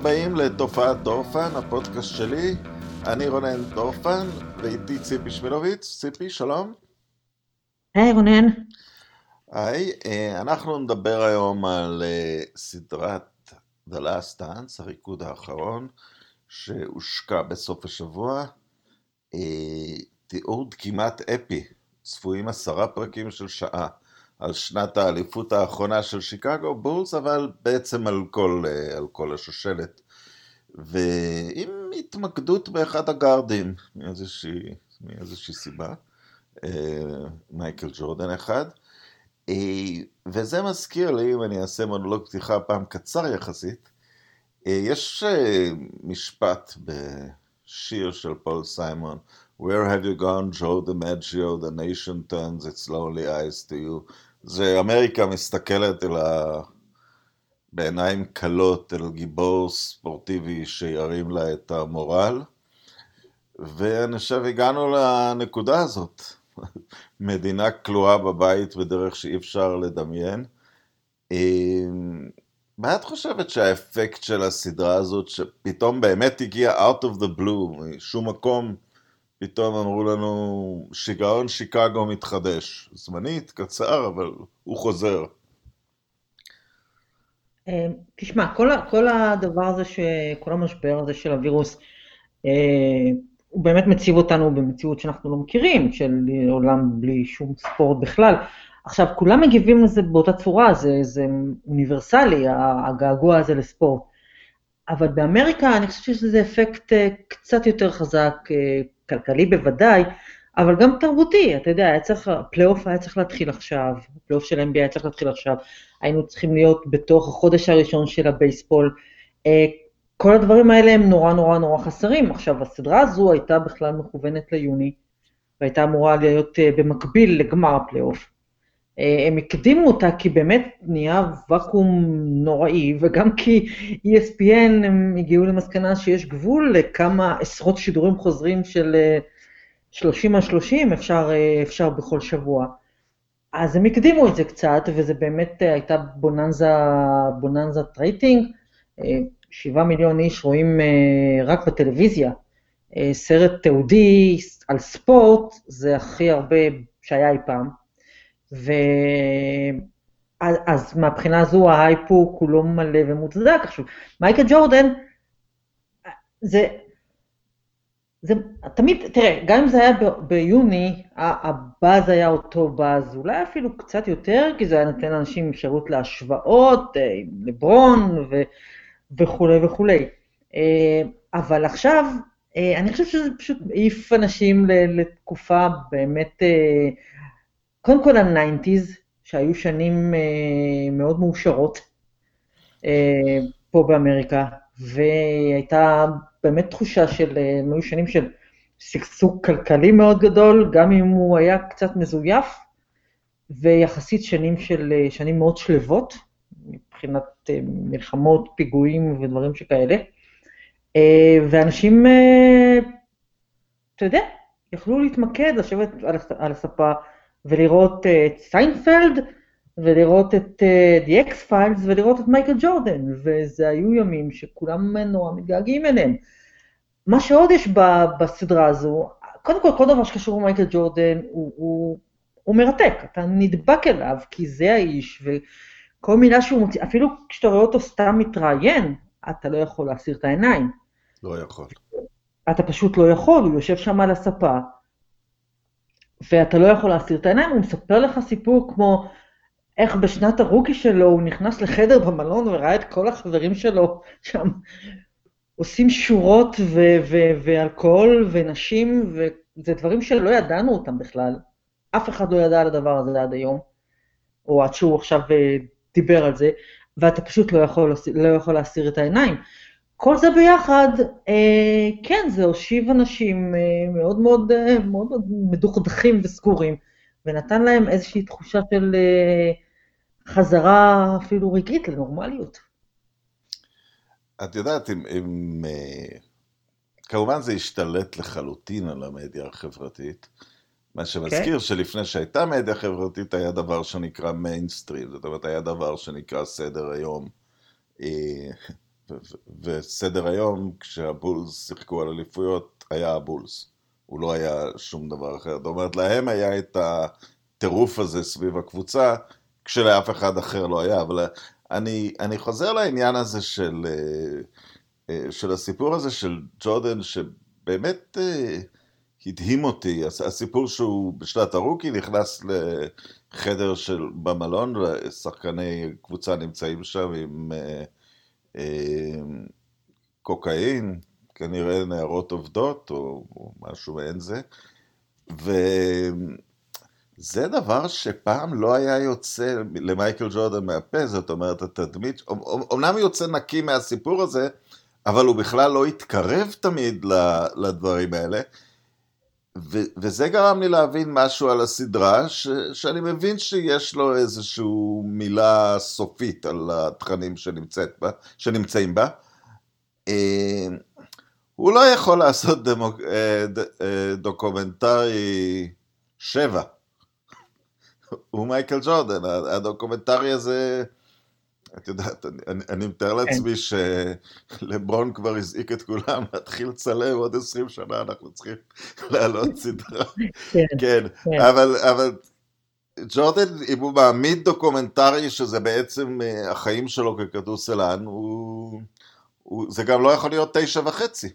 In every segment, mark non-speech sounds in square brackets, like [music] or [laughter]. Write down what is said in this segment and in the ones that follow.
הבאים לתופעת דורפן, הפודקאסט שלי. אני רונן דורפן, ואיתי ציפי שמילוביץ. ציפי, שלום. היי רונן. היי, אה, אנחנו נדבר היום על אה, סדרת The Last Dance, הריקוד האחרון, שהושקע בסוף השבוע. אה, תיעוד כמעט אפי, צפויים עשרה פרקים של שעה. על שנת האליפות האחרונה של שיקגו בולס, אבל בעצם על כל, על כל השושלת. ועם התמקדות באחד הגארדים, מאיזושהי, מאיזושהי סיבה, מייקל ג'ורדן אחד. וזה מזכיר לי, אם אני אעשה מונולוג פתיחה פעם קצר יחסית, יש משפט בשיר של פול סיימון, Where have you gone, Joe DiMaggio, the nation turns its lonely eyes to you. זה אמריקה מסתכלת אל ה... בעיניים כלות אל גיבור ספורטיבי שירים לה את המורל, ואני חושב הגענו לנקודה הזאת. [laughs] מדינה כלואה בבית בדרך שאי אפשר לדמיין. מה את חושבת שהאפקט של הסדרה הזאת, שפתאום באמת הגיע out of the blue, משום מקום, פתאום אמרו לנו, שיגעון שיקגו מתחדש. זמנית, קצר, אבל הוא חוזר. אה, תשמע, כל, כל הדבר הזה, כל המשבר הזה של הווירוס, אה, הוא באמת מציב אותנו במציאות שאנחנו לא מכירים, של עולם בלי שום ספורט בכלל. עכשיו, כולם מגיבים לזה באותה צורה, זה, זה אוניברסלי, הגעגוע הזה לספורט. אבל באמריקה אני חושבת שזה אפקט אה, קצת יותר חזק, כלכלי בוודאי, אבל גם תרבותי, אתה יודע, הפלייאוף היה צריך להתחיל עכשיו, הפלייאוף של NBA היה צריך להתחיל עכשיו, היינו צריכים להיות בתוך החודש הראשון של הבייסבול. אה, כל הדברים האלה הם נורא נורא נורא חסרים. עכשיו, הסדרה הזו הייתה בכלל מכוונת ליוני, והייתה אמורה להיות אה, במקביל לגמר הפלייאוף. אה, הם הקדימו אותה כי באמת נהיה ואקום נוראי, וגם כי ESPN הם הגיעו למסקנה שיש גבול לכמה עשרות שידורים חוזרים של 30 על 30 אפשר, אה, אפשר בכל שבוע. אז הם הקדימו את זה קצת, וזה באמת אה, הייתה בוננזה, בוננזת רייטינג. 7 מיליון איש רואים רק בטלוויזיה. סרט תיעודי על ספורט זה הכי הרבה שהיה אי פעם. ואז מהבחינה הזו ההייפ הוא כולו מלא ומוצדק. עכשיו, מייקל ג'ורדן, זה, זה תמיד, תראה, גם אם זה היה ב, ביוני, הבאז היה אותו באז, אולי אפילו קצת יותר, כי זה היה נותן לאנשים אפשרות להשוואות, אה, לברון ו, וכולי וכולי. אה, אבל עכשיו, אה, אני חושבת שזה פשוט העיף אנשים לתקופה באמת קודם כל ה nineties, שהיו שנים אה, מאוד מאושרות אה, פה באמריקה, והייתה באמת תחושה של, אה, היו שנים של שגשוג כלכלי מאוד גדול, גם אם הוא היה קצת מזויף, ויחסית שנים של, שנים מאוד שלוות, מבחינת מלחמות, פיגועים ודברים שכאלה. ואנשים, אתה יודע, יכלו להתמקד, לשבת על הספה, ולראות אה, את סיינפלד, ולראות את uh, The X-Files, ולראות את מייקל ג'ורדן, וזה היו ימים שכולם נורא מתגעגעים אליהם. מה שעוד יש בסדרה הזו, קודם כל, כל דבר שקשור למייקל ג'ורדן הוא, הוא, הוא מרתק, אתה נדבק אליו, כי זה האיש, וכל מילה שהוא מוציא, אפילו כשאתה רואה אותו סתם מתראיין, אתה לא יכול להסיר את העיניים. לא יכול. אתה פשוט לא יכול, הוא יושב שם על הספה, ואתה לא יכול להסיר את העיניים, הוא מספר לך סיפור כמו איך בשנת הרוקי שלו הוא נכנס לחדר במלון וראה את כל החברים שלו שם עושים שורות ו- ו- ואלכוהול ונשים, וזה דברים שלא ידענו אותם בכלל. אף אחד לא ידע על הדבר הזה עד היום, או עד שהוא עכשיו אה, דיבר על זה, ואתה פשוט לא יכול, לא יכול להסיר את העיניים. כל זה ביחד, אה, כן, זה הושיב אנשים אה, מאוד מאוד, אה, מאוד מאוד מדוכדכים וסגורים, ונתן להם איזושהי תחושה של אה, חזרה אפילו רגעית לנורמליות. את יודעת, אם, אם כמובן זה השתלט לחלוטין על המדיה החברתית, מה שמזכיר okay. כן. שלפני שהייתה מדיה חברתית היה דבר שנקרא מיינסטרים, זאת אומרת היה דבר שנקרא סדר היום. וסדר היום, כשהבולס שיחקו על אליפויות, היה הבולס. הוא לא היה שום דבר אחר. זאת אומרת, להם היה את הטירוף הזה סביב הקבוצה, כשלאף אחד אחר לא היה. אבל אני, אני חוזר לעניין הזה של, אה, אה, של הסיפור הזה של ג'ורדן, שבאמת אה, הדהים אותי. הסיפור שהוא בשנת הרוקי נכנס לחדר של, במלון, ושחקני קבוצה נמצאים שם עם קוקאין, כנראה נערות עובדות, או, או משהו מעין זה. וזה דבר שפעם לא היה יוצא למייקל ג'ורדן מהפה, זאת אומרת, התדמית, אמנם יוצא נקי מהסיפור הזה, אבל הוא בכלל לא התקרב תמיד לדברים האלה. ו- וזה גרם לי להבין משהו על הסדרה, ש- שאני מבין שיש לו איזושהי מילה סופית על התכנים בה, שנמצאים בה. אה, הוא לא יכול לעשות דמוק, אה, ד, אה, דוקומנטרי שבע. הוא מייקל ג'ורדן, הדוקומנטרי הזה, את יודעת, אני, אני מתאר כן. לעצמי שלברון כבר הזעיק את כולם להתחיל לצלם עוד עשרים שנה, אנחנו צריכים [laughs] לעלות סדרה. כן, כן, כן. אבל, אבל ג'ורדן, אם הוא מעמיד דוקומנטרי שזה בעצם אה, החיים שלו ככדורסלן, הוא, הוא, זה גם לא יכול להיות תשע וחצי.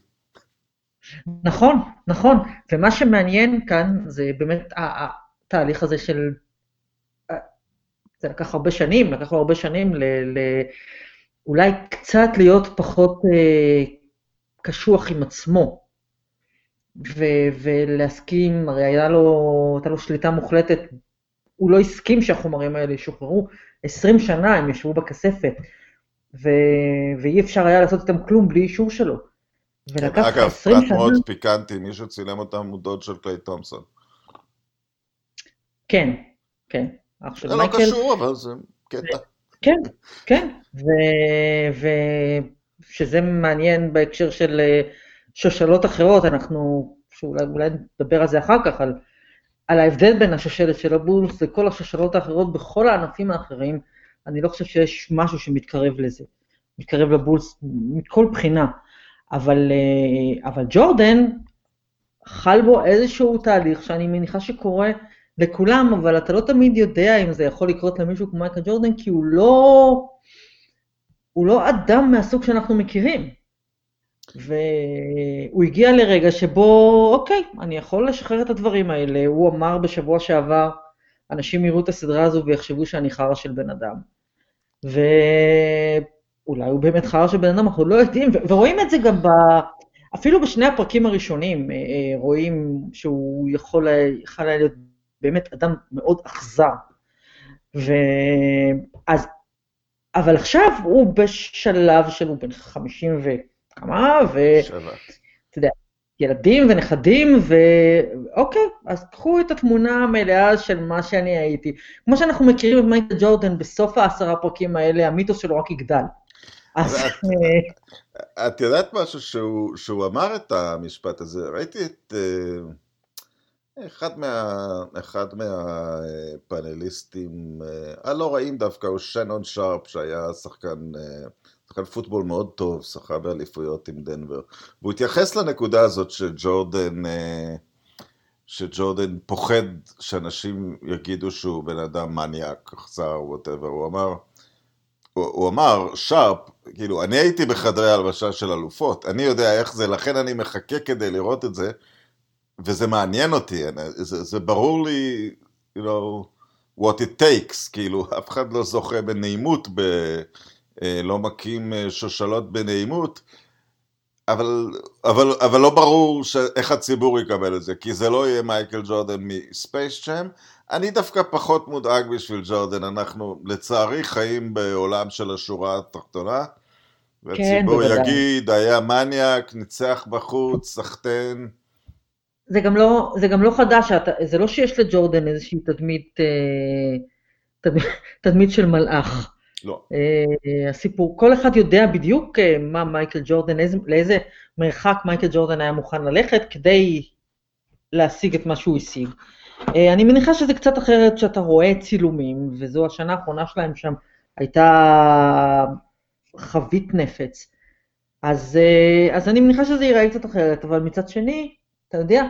נכון, נכון, ומה שמעניין כאן זה באמת התהליך הזה של, זה לקח הרבה שנים, לקח לו הרבה שנים ל, ל, אולי קצת להיות פחות אה, קשוח עם עצמו, ו, ולהסכים, הרי היה לו, הייתה לו שליטה מוחלטת, הוא לא הסכים שהחומרים האלה ישוחררו, 20 שנה הם ישבו בכספת, ו, ואי אפשר היה לעשות איתם כלום בלי אישור שלו. ולקח אגב, פרט מאוד פיקנטי, מישהו צילם אותם הוא דוד של קליי תומסון. כן, כן. אח של מייקל. זה לא קשור, אבל זה קטע. כן, כן, ושזה מעניין בהקשר של אה, שושלות אחרות, אנחנו, שאולי נדבר על זה אחר כך, על, על ההבדל בין השושלת של הבולס לכל השושלות האחרות בכל הענפים האחרים, אני לא חושב שיש משהו שמתקרב לזה, מתקרב לבולס מכל בחינה. אבל, אה, אבל ג'ורדן, חל בו איזשהו תהליך שאני מניחה שקורה לכולם, אבל אתה לא תמיד יודע אם זה יכול לקרות למישהו כמו מייקל ג'ורדן, כי הוא לא, הוא לא אדם מהסוג שאנחנו מכירים. והוא הגיע לרגע שבו, אוקיי, אני יכול לשחרר את הדברים האלה. הוא אמר בשבוע שעבר, אנשים יראו את הסדרה הזו ויחשבו שאני חרא של בן אדם. ו... אולי הוא באמת חרא של בן אדם, אנחנו לא יודעים, ורואים את זה גם ב... אפילו בשני הפרקים הראשונים, אה, אה, רואים שהוא יכול, יכול להיות באמת אדם מאוד אכזר. ואז, אבל עכשיו הוא בשלב של הוא בן 50 וכמה, ואתה יודע, ילדים ונכדים, ואוקיי, אז קחו את התמונה המלאה של מה שאני הייתי. כמו שאנחנו מכירים את מייקל ג'ורדן, בסוף העשרה פרקים האלה, המיתוס שלו רק יגדל. אז... את, את יודעת משהו שהוא, שהוא אמר את המשפט הזה? ראיתי את... אה, אחד, מה, אחד מהפאנליסטים אה, הלא רעים דווקא הוא שנון שרפ שהיה שחקן, שחקן פוטבול מאוד טוב, שחה באליפויות עם דנבר. והוא התייחס לנקודה הזאת שג'ורדן שג'ורדן פוחד שאנשים יגידו שהוא בן אדם מניאק, אכזר, ווטאבר, הוא אמר הוא, הוא אמר, שרפ, כאילו, אני הייתי בחדרי הלבשה של אלופות, אני יודע איך זה, לכן אני מחכה כדי לראות את זה, וזה מעניין אותי, זה, זה ברור לי, you know, what it takes, כאילו, [laughs] אף אחד לא זוכה בנעימות, ב, אה, לא מקים אה, שושלות בנעימות, אבל, אבל, אבל לא ברור איך הציבור יקבל את זה, כי זה לא יהיה מייקל ג'ורדן מספייס צ'אם, אני דווקא פחות מודאג בשביל ג'ורדן, אנחנו לצערי חיים בעולם של השורה התחתונה, והציבור כן, יגיד, היה מניאק, ניצח בחוץ, סחטיין. זה גם לא, זה גם לא חדש, זה לא שיש לג'ורדן איזושהי תדמית, אה, תדמית, תדמית של מלאך. לא. אה, הסיפור, כל אחד יודע בדיוק אה, מה מייקל ג'ורדן, איזה, לאיזה מרחק מייקל ג'ורדן היה מוכן ללכת כדי להשיג את מה שהוא השיג. אני מניחה שזה קצת אחרת שאתה רואה צילומים, וזו השנה האחרונה שלהם שם הייתה חבית נפץ. אז, אז אני מניחה שזה ייראה קצת אחרת, אבל מצד שני, אתה יודע,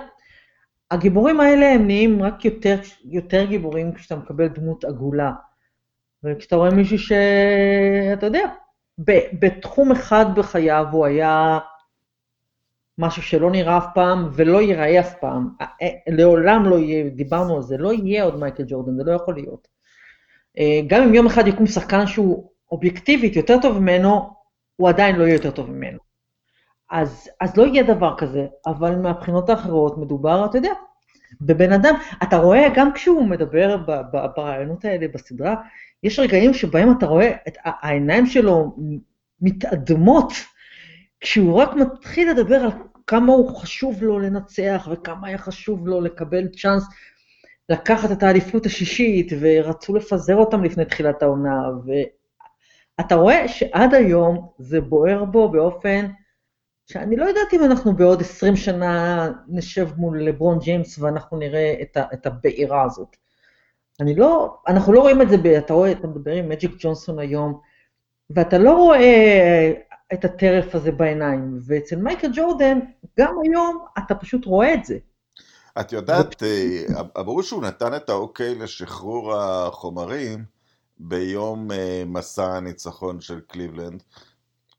הגיבורים האלה הם נהיים רק יותר, יותר גיבורים כשאתה מקבל דמות עגולה. וכשאתה רואה מישהו שאתה יודע, בתחום אחד בחייו הוא היה משהו שלא נראה אף פעם ולא ייראה אף פעם. אה, אה, לעולם לא יהיה, דיברנו על זה, לא יהיה עוד מייקל ג'ורדן, זה לא יכול להיות. אה, גם אם יום אחד יקום שחקן שהוא אובייקטיבית יותר טוב ממנו, הוא עדיין לא יהיה יותר טוב ממנו. אז, אז לא יהיה דבר כזה, אבל מהבחינות האחרות מדובר, אתה יודע, בבן אדם, אתה רואה, גם כשהוא מדבר ברעיונות האלה בסדרה, יש רגעים שבהם אתה רואה את העיניים שלו מתאדמות, כשהוא רק מתחיל לדבר על כמה הוא חשוב לו לנצח, וכמה היה חשוב לו לקבל צ'אנס לקחת את האליפות השישית, ורצו לפזר אותם לפני תחילת העונה, ואתה רואה שעד היום זה בוער בו באופן שאני לא יודעת אם אנחנו בעוד 20 שנה נשב מול לברון ג'יימס ואנחנו נראה את, ה, את הבעירה הזאת. אני לא, אנחנו לא רואים את זה, ב, אתה רואה, אתה מדבר עם מג'יק ג'ונסון היום, ואתה לא רואה את הטרף הזה בעיניים, ואצל מייקל ג'ורדן, גם היום אתה פשוט רואה את זה. את יודעת, אה, אמרו שהוא נתן את האוקיי לשחרור החומרים ביום אה, מסע הניצחון של קליבלנד.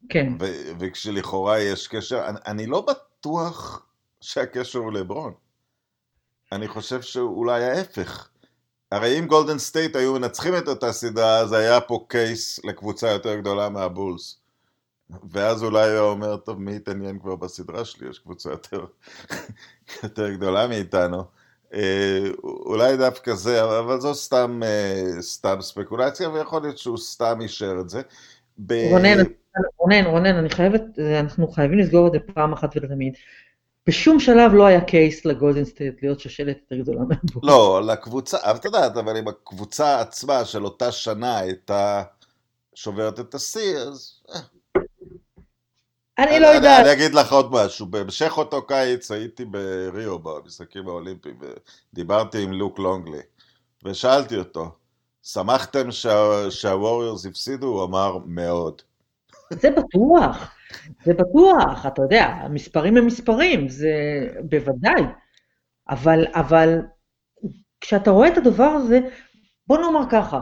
כן. וכשלכאורה יש קשר, אני, אני לא בטוח שהקשר הוא לברון. אני חושב שאולי ההפך. הרי אם גולדן סטייט היו מנצחים את אותה סדרה, אז היה פה case לקבוצה יותר גדולה מהבולס. ואז אולי הוא אומר, טוב, מי יתעניין כבר בסדרה שלי? יש קבוצה יותר, יותר גדולה מאיתנו. אה, אולי דווקא זה, אבל זו סתם, אה, סתם ספקולציה, ויכול להיות שהוא סתם אישר את זה. ב... רונן, רונן, רונן, אני חייבת, אנחנו חייבים לסגור את זה פעם אחת ולתמיד. בשום שלב לא היה case לגולדן סטייט להיות שושלת יותר גדולה מהבולס. לא, לקבוצה, אבל אתה יודעת, אבל אם הקבוצה עצמה של אותה שנה הייתה שוברת את השיא, אז... אה. אני לא יודעת. אני אגיד לך עוד משהו, בהמשך אותו קיץ הייתי בריו במשחקים האולימפיים ודיברתי עם לוק לונגלי ושאלתי אותו, שמחתם שהווריורס הפסידו? הוא אמר מאוד. זה בטוח, זה בטוח, אתה יודע, המספרים הם מספרים, זה בוודאי, אבל, אבל כשאתה רואה את הדבר הזה, בוא נאמר ככה,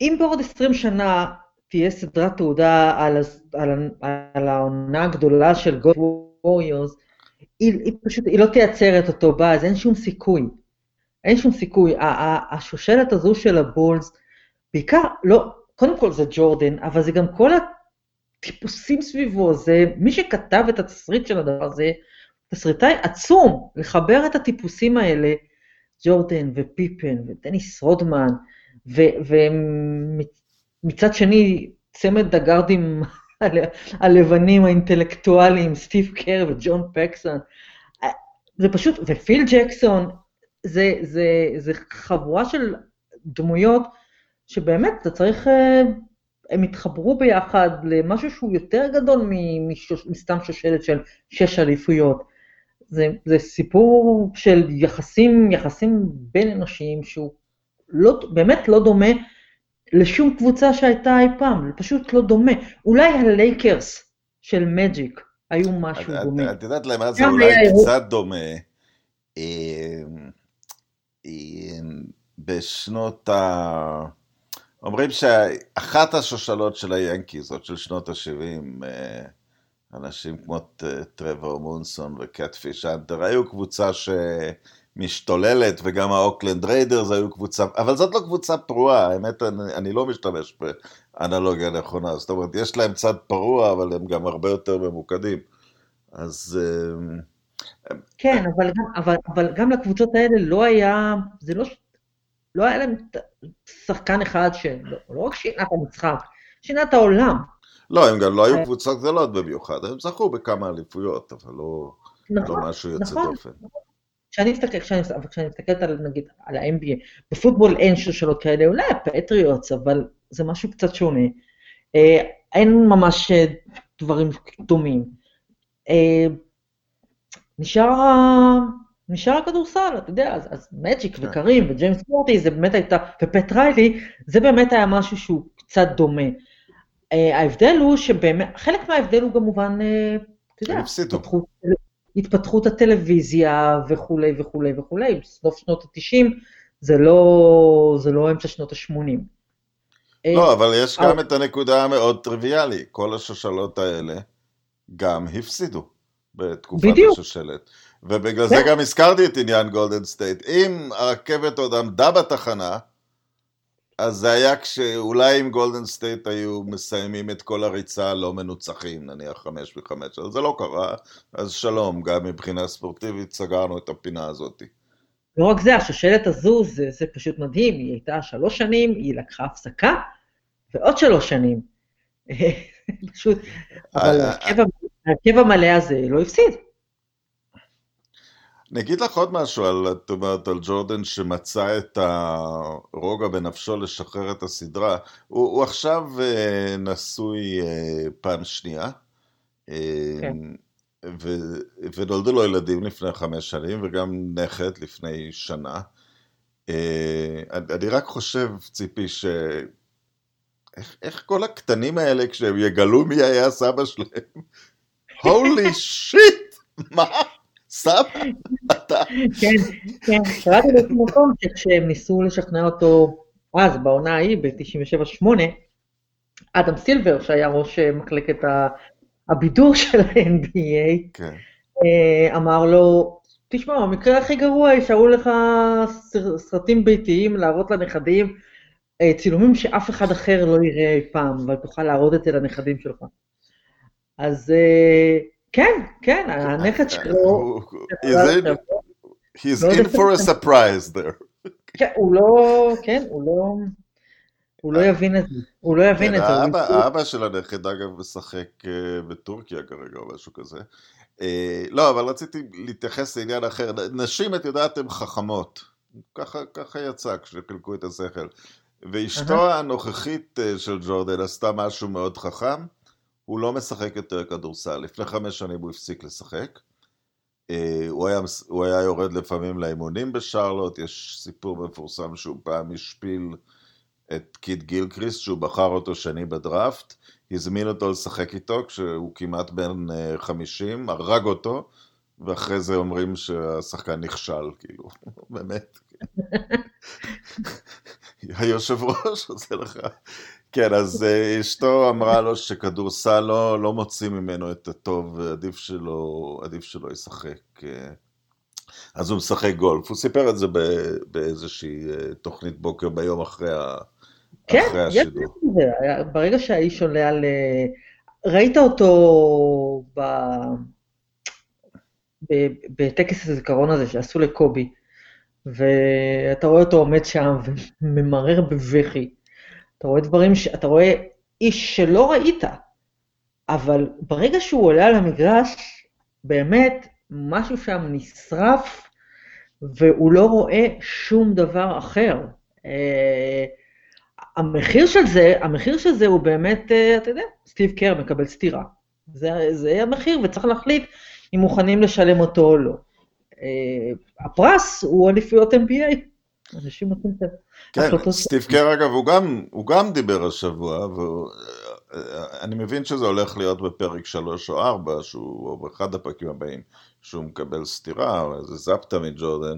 אם בעוד 20 שנה תהיה סדרת תעודה על, על, על העונה הגדולה של גוד ווריורס, היא, היא פשוט, היא לא תייצר את אותו באז, אין שום סיכוי. אין שום סיכוי. השושלת הזו של הבולס, בעיקר, לא, קודם כל זה ג'ורדן, אבל זה גם כל הטיפוסים סביבו, זה מי שכתב את התסריט של הדבר הזה, תסריטאי עצום, לחבר את הטיפוסים האלה, ג'ורדן ופיפן ודניס רודמן, ומצד שני צמד הגארדים [laughs] הלבנים האינטלקטואליים, סטיב קר וג'ון פקסון, זה פשוט, ופיל ג'קסון, זה, זה, זה חבורה של דמויות שבאמת אתה צריך אה, הם התחברו ביחד למשהו שהוא יותר גדול מסתם שושלת של שש אליפויות. זה, זה סיפור של יחסים, יחסים בין אנושיים שהוא לא, באמת לא דומה לשום קבוצה שהייתה אי פעם, פשוט לא דומה. אולי הלייקרס של מג'יק היו משהו את, דומה. את יודעת למה זה אולי קצת דומה? בשנות ה... אומרים שאחת השושלות של היאנקיז, עוד של שנות ה-70, אה, אנשים כמו טרוור מונסון וקטפיש אנטר, היו קבוצה שמשתוללת, וגם האוקלנד ריידרס היו קבוצה, אבל זאת לא קבוצה פרועה, האמת, אני, אני לא משתמש באנלוגיה נכונה, זאת אומרת, יש להם צד פרוע, אבל הם גם הרבה יותר ממוקדים. אז... אה, כן, אבל גם, אבל, אבל גם לקבוצות האלה לא היה, זה לא, לא היה להם שחקן אחד שלא לא רק שינה את המשחק, שינה את העולם. לא, הם גם לא היו אה, קבוצות גדולות במיוחד, הם זכו בכמה אליפויות, אבל לא, לא נכון, לא משהו יוצא נכון. דופן. כשאני מסתכל, כשאני, כשאני מסתכלת על, נגיד, על ה-NBA, בפוטבול אין שושלות כאלה, אולי הפטריוטס, אבל זה משהו קצת שונה. אה, אין ממש אה, דברים דומים. אה, נשאר נשאר הכדורסל, אתה יודע, אז, אז מג'יק כן. וקרים וג'יימס וורת'י, זה באמת הייתה, ופט ריילי, זה באמת היה משהו שהוא קצת דומה. אה, ההבדל הוא שבאמת, חלק מההבדל הוא כמובן, אה, אתה יודע. התפתחות, התפתחות הטלוויזיה וכולי וכולי וכולי, בסוף שנות ה-90 זה לא, זה לא אמצע שנות ה-80. לא, אבל יש אה, גם את הנקודה המאוד טריוויאלי, כל השושלות האלה גם הפסידו בתקופת בדיוק. השושלת. ובגלל זה כן. גם הזכרתי את עניין גולדן סטייט. אם הרכבת עוד עמדה בתחנה, אז זה היה כשאולי אם גולדן סטייט היו מסיימים את כל הריצה לא מנוצחים, נניח חמש וחמש, אבל זה לא קרה, אז שלום, גם מבחינה ספורטיבית סגרנו את הפינה הזאת. לא רק זה, השושלת הזו, זה, זה פשוט מדהים, היא הייתה שלוש שנים, היא לקחה הפסקה, ועוד שלוש שנים. [laughs] פשוט, אבל אה, ההרכב המ- ההרכב המלא הזה לא הפסיד. אני אגיד לך עוד משהו על, את אומרת, על ג'ורדן שמצא את הרוגע בנפשו לשחרר את הסדרה. הוא, הוא עכשיו אה, נשוי אה, פעם שנייה, אה, כן. ו, ונולדו לו ילדים לפני חמש שנים וגם נכד לפני שנה. אה, אני, אני רק חושב, ציפי, ש... איך, איך כל הקטנים האלה, כשהם יגלו מי היה סבא שלהם, הולי שיט, מה? סבא? אתה... כן, כן, קראתי באיזשהו מקום שכשהם ניסו לשכנע אותו, אז בעונה ההיא, ב-97-8, אדם סילבר, שהיה ראש אה, מחלקת הבידור של ה-NBA, כן. אה, אמר לו, תשמע, המקרה הכי גרוע, יישארו לך סר- סרטים ביתיים להראות לנכדים, אה, צילומים שאף אחד אחר לא יראה אי פעם, אבל תוכל להראות את זה לנכדים שלך. אז אה, כן, כן, הנכד שלו, הוא- he's in- לא in for a surprise there. כן, הוא לא, כן, הוא לא, הוא לא יבין את זה, הוא לא יבין כן, את זה. האבא, של הנכד אגב משחק אה, בטורקיה כרגע או משהו כזה. אה, לא, אבל רציתי להתייחס לעניין אחר. נשים, את יודעת, הן חכמות. ככה, יצא כשחילקו את השכל. ואשתו הנוכחית אה, של ג'ורדן עשתה משהו מאוד חכם. הוא לא משחק יותר כדורסל. לפני חמש שנים הוא הפסיק לשחק. אה, הוא היה, הוא היה יורד לפעמים לאימונים בשרלוט, יש סיפור מפורסם שהוא פעם השפיל את קיד גילקריסט, שהוא בחר אותו שני בדראפט, הזמין אותו לשחק איתו כשהוא כמעט בן אה, 50, הרג אותו, ואחרי זה אומרים שהשחקן נכשל, כאילו, [laughs] באמת. [laughs] היושב ראש עושה לך. כן, אז אה, אשתו אמרה לו שכדורסל לא, לא מוציא ממנו את הטוב, ועדיף שלא, עדיף שלא ישחק. אה. אז הוא משחק גולף. הוא סיפר את זה באיזושהי אה, תוכנית בוקר ביום אחרי, ה, כן, אחרי יש השידור. היה- ברגע שהאיש עולה על... ראית אותו ב... ב- בטקס הזיכרון הזה שעשו לקובי, ואתה רואה אותו עומד שם וממרר בבכי. אתה רואה דברים, ש... אתה רואה איש שלא ראית, אבל ברגע שהוא עולה על המגרש, באמת משהו שם נשרף, והוא לא רואה שום דבר אחר. אה, המחיר של זה, המחיר של זה הוא באמת, אה, אתה יודע, סטיב קר מקבל סטירה. זה, זה המחיר, וצריך להחליט אם מוכנים לשלם אותו או לא. אה, הפרס הוא אליפויות NBA. אנשים נותנים את כן, ההחלטות. סטיב קר אגב, הוא גם, הוא גם דיבר השבוע, ואני מבין שזה הולך להיות בפרק שלוש או ארבע, שהוא, או באחד הפרקים הבאים, שהוא מקבל סטירה, או איזה זפטה מג'ורדן,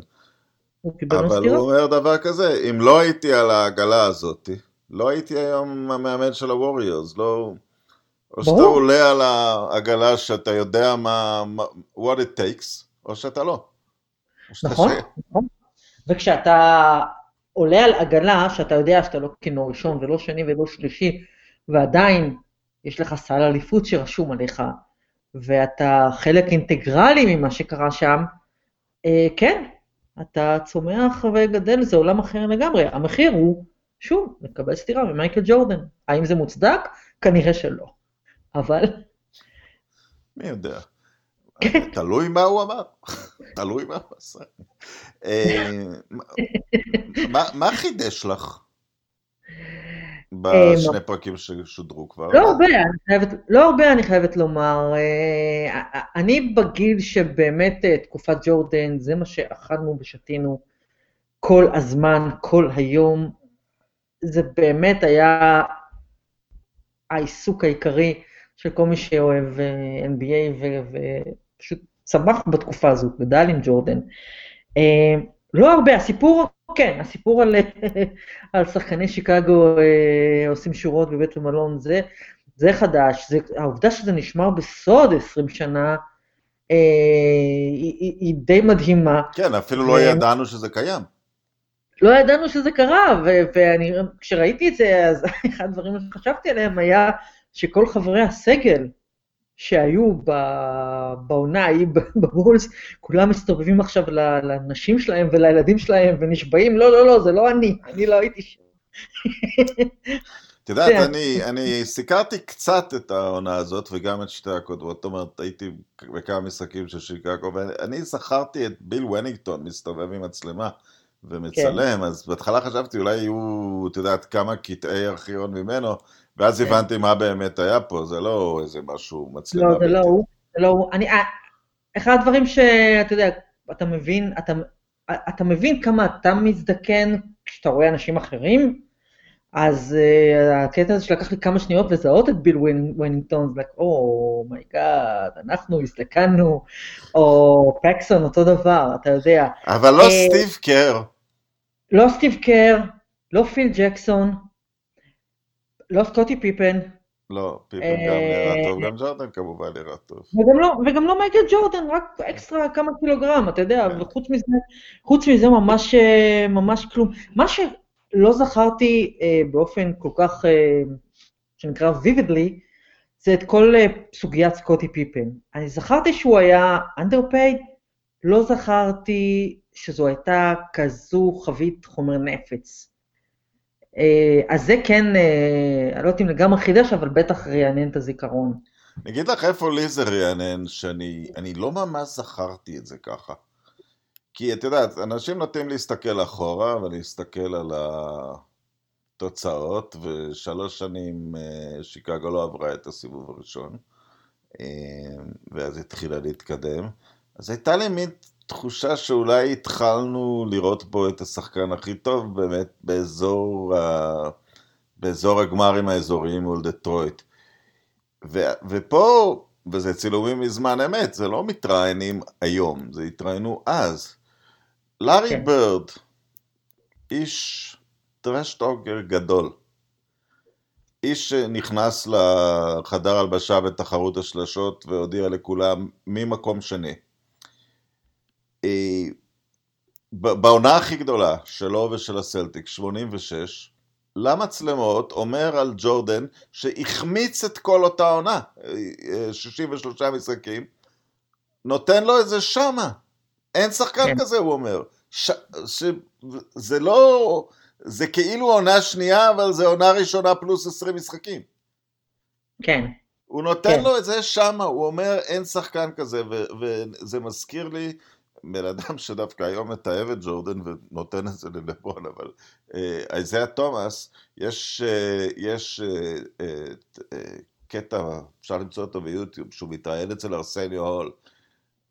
הוא אבל סטירה. הוא אומר דבר כזה, אם לא הייתי על העגלה הזאת, לא הייתי היום המאמן של הווריורס, לא... או שאתה. עולה על העגלה שאתה יודע מה, what it takes, או שאתה לא. נכון, נכון. וכשאתה עולה על עגלה, שאתה יודע שאתה לא כינור ראשון ולא שני ולא שלישי, ועדיין יש לך סל אליפות שרשום עליך, ואתה חלק אינטגרלי ממה שקרה שם, אה, כן, אתה צומח וגדל, זה עולם אחר לגמרי. המחיר הוא, שוב, לקבל סטירה ממייקל ג'ורדן. האם זה מוצדק? כנראה שלא. אבל מי יודע. [laughs] תלוי מה הוא אמר, תלוי מה הוא עשה. אה, מה- חידש לך בשני פרקים ששודרו כבר? לא הרבה, אני חייבת, לא הרבה אני חייבת לומר. אה, אני בגיל שבאמת אה, תקופת ג'ורדן, זה מה שאכלנו ושתינו כל הזמן, כל היום. זה באמת היה העיסוק העיקרי של כל מי שאוהב אה, NBA ופשוט צמח בתקופה הזו, גדל עם ג'ורדן. אה, לא הרבה, הסיפור, כן, הסיפור על, [laughs] על שחקני שיקגו עושים שורות בבית המלון, זה, זה חדש, זה, העובדה שזה נשמר בסוד 20 שנה, היא, היא, היא די מדהימה. כן, אפילו לא ידענו שזה קיים. לא ידענו שזה קרה, וכשראיתי את זה, אז [laughs] אחד הדברים שחשבתי עליהם היה שכל חברי הסגל שהיו בעונה ההיא בבולס, כולם מסתובבים עכשיו לנשים שלהם ולילדים שלהם ונשבעים, לא, לא, לא, זה לא אני, אני לא הייתי שם. את יודעת, אני, אני סיקרתי קצת את העונה הזאת וגם את שתי הקודמות, זאת אומרת, הייתי בכמה משחקים של שיקגו, ואני זכרתי את ביל ונינגטון מסתובב עם מצלמה. ומצלם, כן. אז בהתחלה חשבתי אולי יהיו, את יודעת, כמה קטעי ארכיון ממנו, ואז כן. הבנתי מה באמת היה פה, זה לא איזה משהו מצלמה. לא, זה לא הוא, זה לא הוא. אני, אה, אחד הדברים שאתה יודע, אתה מבין, אתה, אתה מבין כמה אתה מזדקן כשאתה רואה אנשים אחרים, אז אה, הקטע הזה שלקח לי כמה שניות לזהות את ביל וונינגטון, זה like, oh my god, oh אנחנו הזדקנו, או פקסון, אותו דבר, אתה יודע. אבל לא אה, סטיב קר. לא סטיב קר, לא פיל ג'קסון, לא סקוטי פיפן. לא, פיפן גם נראה טוב, גם ג'ורדן כמובן נראה טוב. וגם לא, וגם לא מייקל ג'ורדן, רק אקסטרה כמה קילוגרם, אתה יודע, כן. וחוץ מזה, חוץ מזה ממש, ממש כלום. מה ש... לא זכרתי אה, באופן כל כך, אה, שנקרא vividly, זה את כל אה, סוגיית סקוטי פיפן. אני זכרתי שהוא היה underpaid, לא זכרתי שזו הייתה כזו חבית חומר נפץ. אה, אז זה כן, אה, אני לא יודעת אם לגמרי חידש, אבל בטח רענן את הזיכרון. אני אגיד לך איפה לי זה רענן, שאני לא ממש זכרתי את זה ככה. כי את יודעת, אנשים נוטים להסתכל אחורה ולהסתכל על התוצאות, ושלוש שנים אה, שיקגו לא עברה את הסיבוב הראשון, ואז התחילה להתקדם. אז הייתה לי מין תחושה שאולי התחלנו לראות בו את השחקן הכי טוב באמת באזור, ה... באזור הגמרים האזוריים מול דטרויט. ו... ופה, וזה צילומים מזמן אמת, זה לא מתראיינים היום, זה התראיינו אז. לארי כן. ברד, איש טרשטוגר גדול. איש שנכנס לחדר הלבשה בתחרות השלשות והודיע לכולם ממקום שני. אה, בעונה הכי גדולה שלו ושל הסלטיק, 86, למצלמות אומר על ג'ורדן שהחמיץ את כל אותה עונה, 63 אה, משחקים, נותן לו את זה שמה. אין שחקן כן. כזה, הוא אומר. ש... ש... זה לא... זה כאילו עונה שנייה, אבל זה עונה ראשונה פלוס 20 משחקים. כן. הוא נותן כן. לו את זה שמה, הוא אומר אין שחקן כזה, ו... וזה מזכיר לי בן אדם שדווקא היום מתעב את ג'ורדן ונותן את זה ללבון, אבל איזיה uh, תומאס, יש, uh, יש uh, קטע, אפשר למצוא אותו ביוטיוב, שהוא מתראיין אצל ארסניו הול.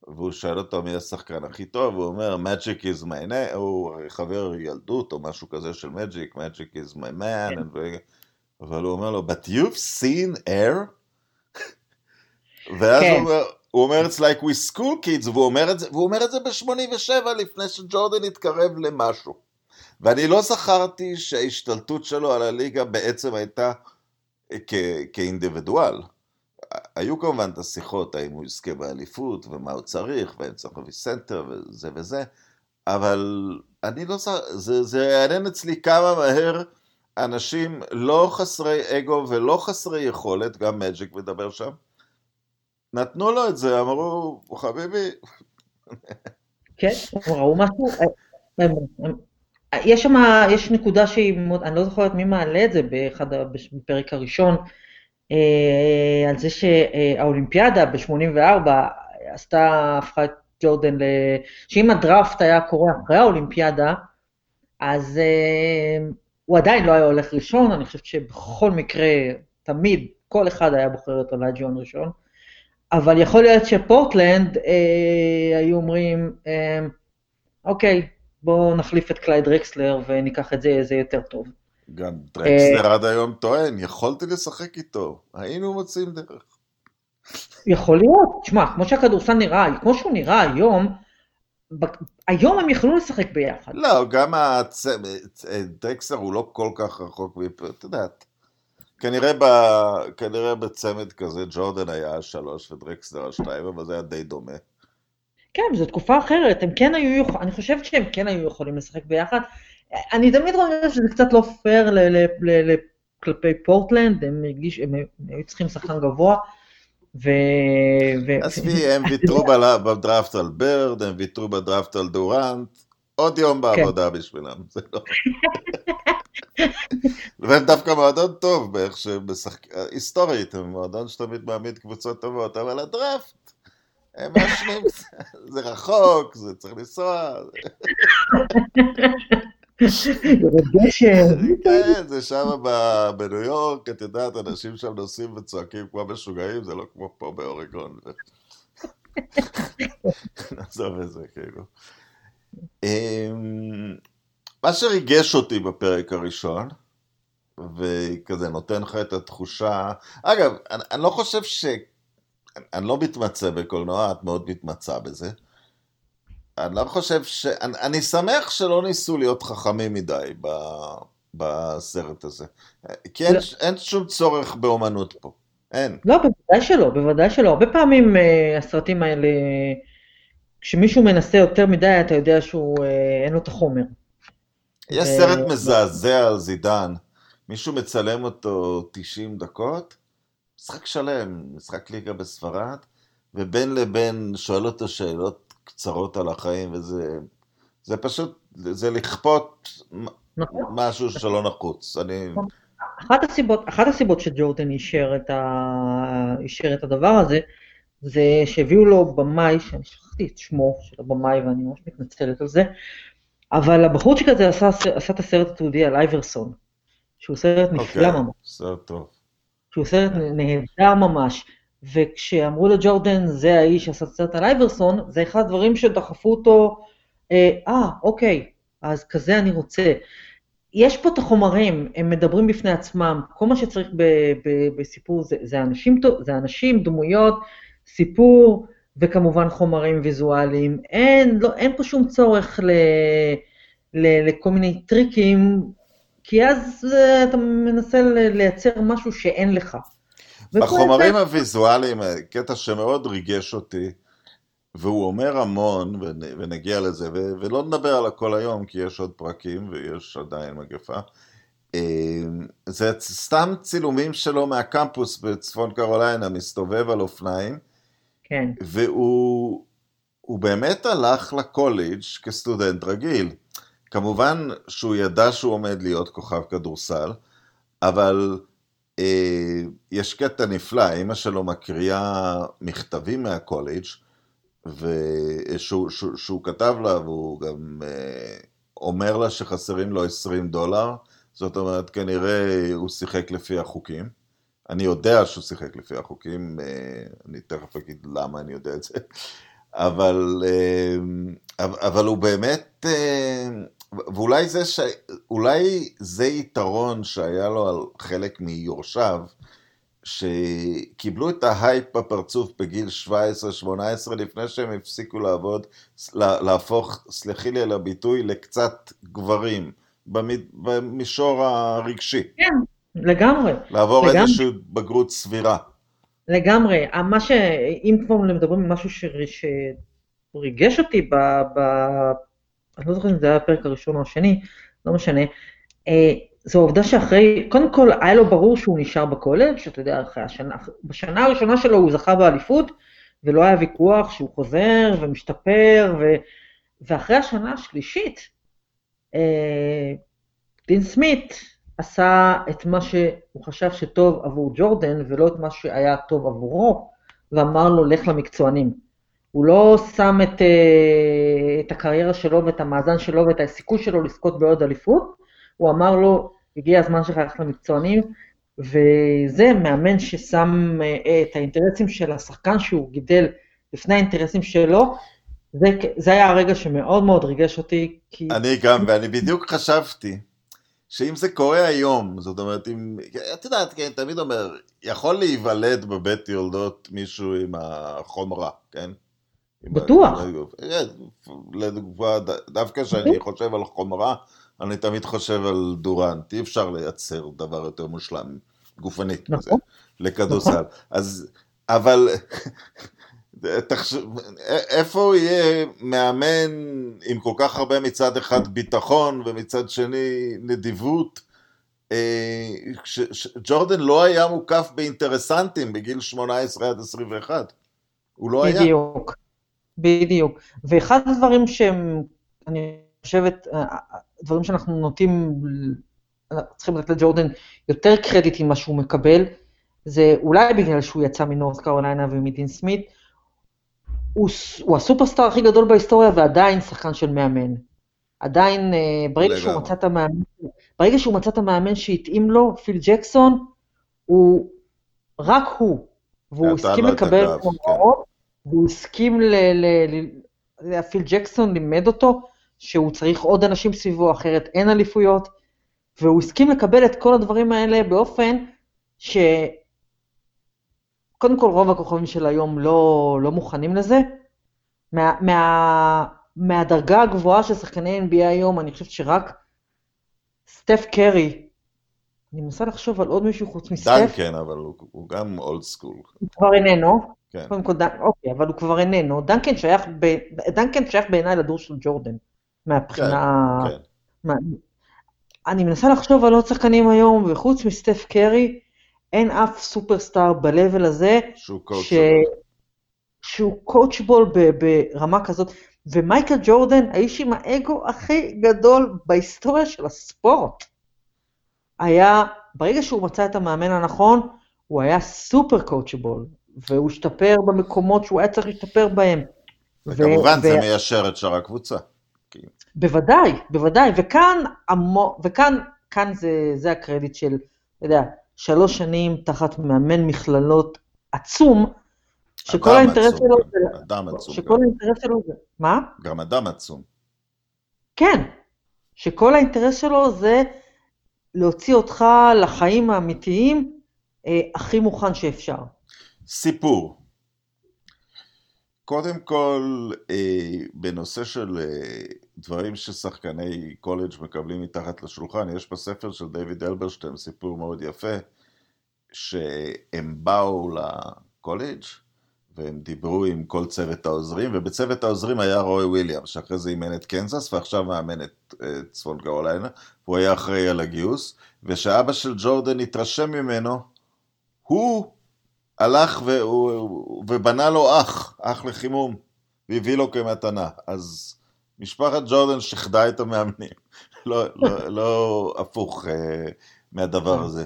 והוא שואל אותו מי השחקן הכי טוב, הוא אומר, Magic is my name, הוא חבר ילדות או משהו כזה של Magic, Magic is my man, כן. ו... אבל הוא אומר לו, but you've seen air? [laughs] ואז כן. הוא אומר, הוא אומר, it's like we school kids, והוא אומר את זה, והוא אומר את זה ב-87 לפני שג'ורדן התקרב למשהו. ואני לא זכרתי שההשתלטות שלו על הליגה בעצם הייתה כאינדיבידואל. היו כמובן את השיחות האם הוא יזכה באליפות ומה הוא צריך ואין צריך להביא סנטר וזה וזה, אבל אני לא זוכר, זה, זה יעניין אצלי כמה מהר אנשים לא חסרי אגו ולא חסרי יכולת, גם מג'יק מדבר שם, נתנו לו את זה, אמרו, חביבי. כן, ראו משהו, יש שם, יש נקודה שהיא, אני לא זוכרת מי מעלה את זה באחד, בפרק הראשון, אה, על זה שהאולימפיאדה ב-84 עשתה, הפכה את ג'ורדן. שאם הדראפט היה קורה אחרי האולימפיאדה, אז אה, הוא עדיין לא היה הולך ראשון, אני חושבת שבכל מקרה, תמיד, כל אחד היה בוחר את הלאג'יון ראשון, אבל יכול להיות שפורטלנד אה, היו אומרים, אה, אוקיי, בואו נחליף את קלייד דרקסלר וניקח את זה, זה יותר טוב. גם דרקסלר עד היום טוען, יכולתי לשחק איתו, היינו מוצאים דרך. יכול להיות, תשמע, כמו שהכדורסל נראה, כמו שהוא נראה היום, היום הם יכלו לשחק ביחד. לא, גם הצ... דרקסלר הוא לא כל כך רחוק, את יודעת. כנראה, ב... כנראה בצמד כזה ג'ורדן היה השלוש ודרקסלר השתיים, אבל זה היה די דומה. כן, זו תקופה אחרת, הם כן היו יכולים, אני חושבת שהם כן היו יכולים לשחק ביחד. אני תמיד רואה שזה קצת לא פייר כלפי פורטלנד, הם הרגישו, הם היו צריכים שחקן גבוה. ו... עזבי, הם ויתרו [laughs] בדראפט על ברד, הם ויתרו בדראפט על דורנט, עוד יום בעבודה כן. בשבילם, זה לא... והם דווקא מועדון טוב, באיך שהם משחקים, היסטורית, הם מועדון שתמיד מעמיד קבוצות טובות, אבל הדראפט, הם מעשנים, זה רחוק, זה צריך לנסוע. כן, זה שם בניו יורק, את יודעת, אנשים שם נוסעים וצועקים כמו משוגעים, זה לא כמו פה באורגון. [laughs] נעזוב את זה, כאילו. אמ, מה שריגש אותי בפרק הראשון, וכזה נותן לך את התחושה, אגב, אני, אני לא חושב ש... אני לא מתמצא בקולנוע, את מאוד מתמצא בזה. אני לא חושב ש... אני, אני שמח שלא ניסו להיות חכמים מדי ב, בסרט הזה. כי אין, לא. אין שום צורך באומנות פה. אין. לא, בוודאי שלא, בוודאי שלא. הרבה פעמים uh, הסרטים האלה, כשמישהו מנסה יותר מדי, אתה יודע שהוא, uh, אין לו את החומר. יש ו... סרט מזעזע על זידן. מישהו מצלם אותו 90 דקות, משחק שלם, משחק ליגה בספרד, ובין לבין שואל אותו שאלות קצרות על החיים, וזה זה פשוט, זה לכפות נכון. משהו שלא נחוץ. אני... אחת הסיבות, אחת הסיבות שג'ורדן אישר את, ה... אישר את הדבר הזה, זה שהביאו לו במאי, שאני שכחתי את שמו של הבמאי ואני ממש מתנצלת על זה, אבל הבחורצ'יק הזה עשה, עשה את הסרט התעודי על אייברסון, שהוא סרט נפלא אוקיי, ממש. סרט טוב. שהוא סרט נהדר ממש. וכשאמרו לג'ורדן, זה האיש שעשה את הסרט על אייברסון, זה אחד הדברים שדחפו אותו, אה, אה, אוקיי, אז כזה אני רוצה. יש פה את החומרים, הם מדברים בפני עצמם, כל מה שצריך ב, ב, בסיפור זה, זה, אנשים, זה אנשים, דמויות, סיפור, וכמובן חומרים ויזואליים. אין, לא, אין פה שום צורך ל, ל, לכל מיני טריקים, כי אז אה, אתה מנסה לייצר משהו שאין לך. בחומרים זה... הוויזואליים, קטע שמאוד ריגש אותי, והוא אומר המון, ונגיע לזה, ולא נדבר על הכל היום, כי יש עוד פרקים ויש עדיין מגפה. אה, זה סתם צילומים שלו מהקמפוס בצפון קרוליינה, מסתובב על אופניים. כן. והוא באמת הלך לקולג' כסטודנט רגיל. כמובן שהוא ידע שהוא עומד להיות כוכב כדורסל, אבל אה, יש קטע נפלא, אימא שלו מקריאה מכתבים מהקולג' ושהוא שהוא, שהוא כתב לה והוא גם אה, אומר לה שחסרים לו 20 דולר, זאת אומרת כנראה הוא שיחק לפי החוקים. אני יודע שהוא שיחק לפי החוקים, אה, אני תכף אגיד למה אני יודע את זה, אבל, אה, אבל הוא באמת, אה, ואולי זה, ש... אולי זה יתרון שהיה לו על חלק מיורשיו, שקיבלו את ההייפ בפרצוף בגיל 17-18 לפני שהם הפסיקו לעבוד, להפוך, סלחי לי על הביטוי, לקצת גברים, במישור הרגשי. כן, לגמרי. לעבור לגמרי. איזושהי בגרות סבירה. לגמרי. מה ש... אם כבר מדברים על משהו שריגש אותי ב... ב... אני לא זוכר אם זה היה הפרק הראשון או השני, לא משנה. אה, זו העובדה שאחרי, קודם כל היה לו ברור שהוא נשאר בקולג', שאתה יודע, אחרי השנה, בשנה הראשונה שלו הוא זכה באליפות, ולא היה ויכוח שהוא חוזר ומשתפר, ו, ואחרי השנה השלישית, אה, דין סמית עשה את מה שהוא חשב שטוב עבור ג'ורדן, ולא את מה שהיה טוב עבורו, ואמר לו, לך למקצוענים. הוא לא שם את, אה, את הקריירה שלו ואת המאזן שלו ואת הסיכוי שלו לזכות בעוד אליפות, הוא אמר לו, הגיע הזמן שלך ללכת למקצוענים, וזה מאמן ששם אה, את האינטרסים של השחקן שהוא גידל לפני האינטרסים שלו, זה, זה היה הרגע שמאוד מאוד ריגש אותי. כי... אני גם, ואני בדיוק חשבתי שאם זה קורה היום, זאת אומרת, אם, את יודעת, כן, תמיד אומר, יכול להיוולד בבית יולדות מישהו עם החומרה, כן? בטוח. לדוגמה, דווקא כשאני חושב על חומרה, אני תמיד חושב על דורנט, אי אפשר לייצר דבר יותר מושלם, גופנית, נכון. לכדורסל. נכון. אז, אבל תחשב, איפה יהיה מאמן עם כל כך הרבה מצד אחד ביטחון ומצד שני נדיבות? אה, ג'ורדן לא היה מוקף באינטרסנטים בגיל 18 עד 21. הוא לא בדיוק, היה. בדיוק, בדיוק. ואחד הדברים שהם, אני חושבת, דברים שאנחנו נוטים, צריכים לתת לג'ורדן יותר קרדיט ממה שהוא מקבל, זה אולי בגלל שהוא יצא מנורס קרוליינה ומדין סמית, הוא, הוא הסופרסטאר הכי גדול בהיסטוריה ועדיין שחקן של מאמן. עדיין, אה, ברגע שהוא מצא את המאמן, ברגע שהוא מצא את המאמן שהתאים לו, פיל ג'קסון, הוא, רק הוא, והוא הסכים לקבל את המאמרות, כן. והוא הסכים ל... ל, ל פיל ג'קסון לימד אותו שהוא צריך עוד אנשים סביבו, אחרת אין אליפויות, והוא הסכים לקבל את כל הדברים האלה באופן ש... קודם כל רוב הכוכבים של היום לא, לא מוכנים לזה. מה, מה, מהדרגה הגבוהה של שחקני NBA היום, אני חושבת שרק סטף קרי, אני מנסה לחשוב על עוד מישהו חוץ מסטף. דן כן, אבל הוא, הוא גם אולד סקול. הוא כבר איננו. כן. קודם כל, דן, אוקיי, אבל הוא כבר איננו. דנקן שייך, ב, דנקן שייך בעיניי לדור של ג'ורדן, מהבחינה... כן, כן. מה, אני מנסה לחשוב על עוד שחקנים היום, וחוץ מסטף קרי, אין אף סופרסטאר ב-level הזה, שהוא coachable, שהוא coachable ברמה כזאת, ומייקל ג'ורדן, האיש עם האגו הכי גדול בהיסטוריה של הספורט, היה, ברגע שהוא מצא את המאמן הנכון, הוא היה סופר coachable, והוא השתפר במקומות שהוא היה צריך להשתפר בהם. וכמובן ו- זה ו- מיישר את שאר הקבוצה. בוודאי, בוודאי, וכאן, המו, וכאן כאן זה, זה הקרדיט של, אתה יודע, שלוש שנים תחת מאמן מכללות עצום, שכל האינטרס שלו זה... אדם עצום. שכל האינטרס שלו זה... מה? גם אדם עצום. כן, שכל האינטרס שלו זה להוציא אותך לחיים האמיתיים אה, הכי מוכן שאפשר. סיפור. קודם כל, אה, בנושא של אה, דברים ששחקני קולג' מקבלים מתחת לשולחן, יש בספר של דיוויד אלברשטיין סיפור מאוד יפה, שהם באו לקולג' והם דיברו עם כל צוות העוזרים, ובצוות העוזרים היה רוי וויליאם, שאחרי זה אימן את קנזס, ועכשיו מאמן את אה, צפון גאוליינה, הוא היה אחראי על הגיוס, ושאבא של ג'ורדן התרשם ממנו, הוא הלך והוא, ובנה לו אח, אח לחימום, והביא לו כמתנה. אז משפחת ג'ורדן שחדה את המאמנים, [laughs] לא, לא, לא הפוך אה, מהדבר הזה.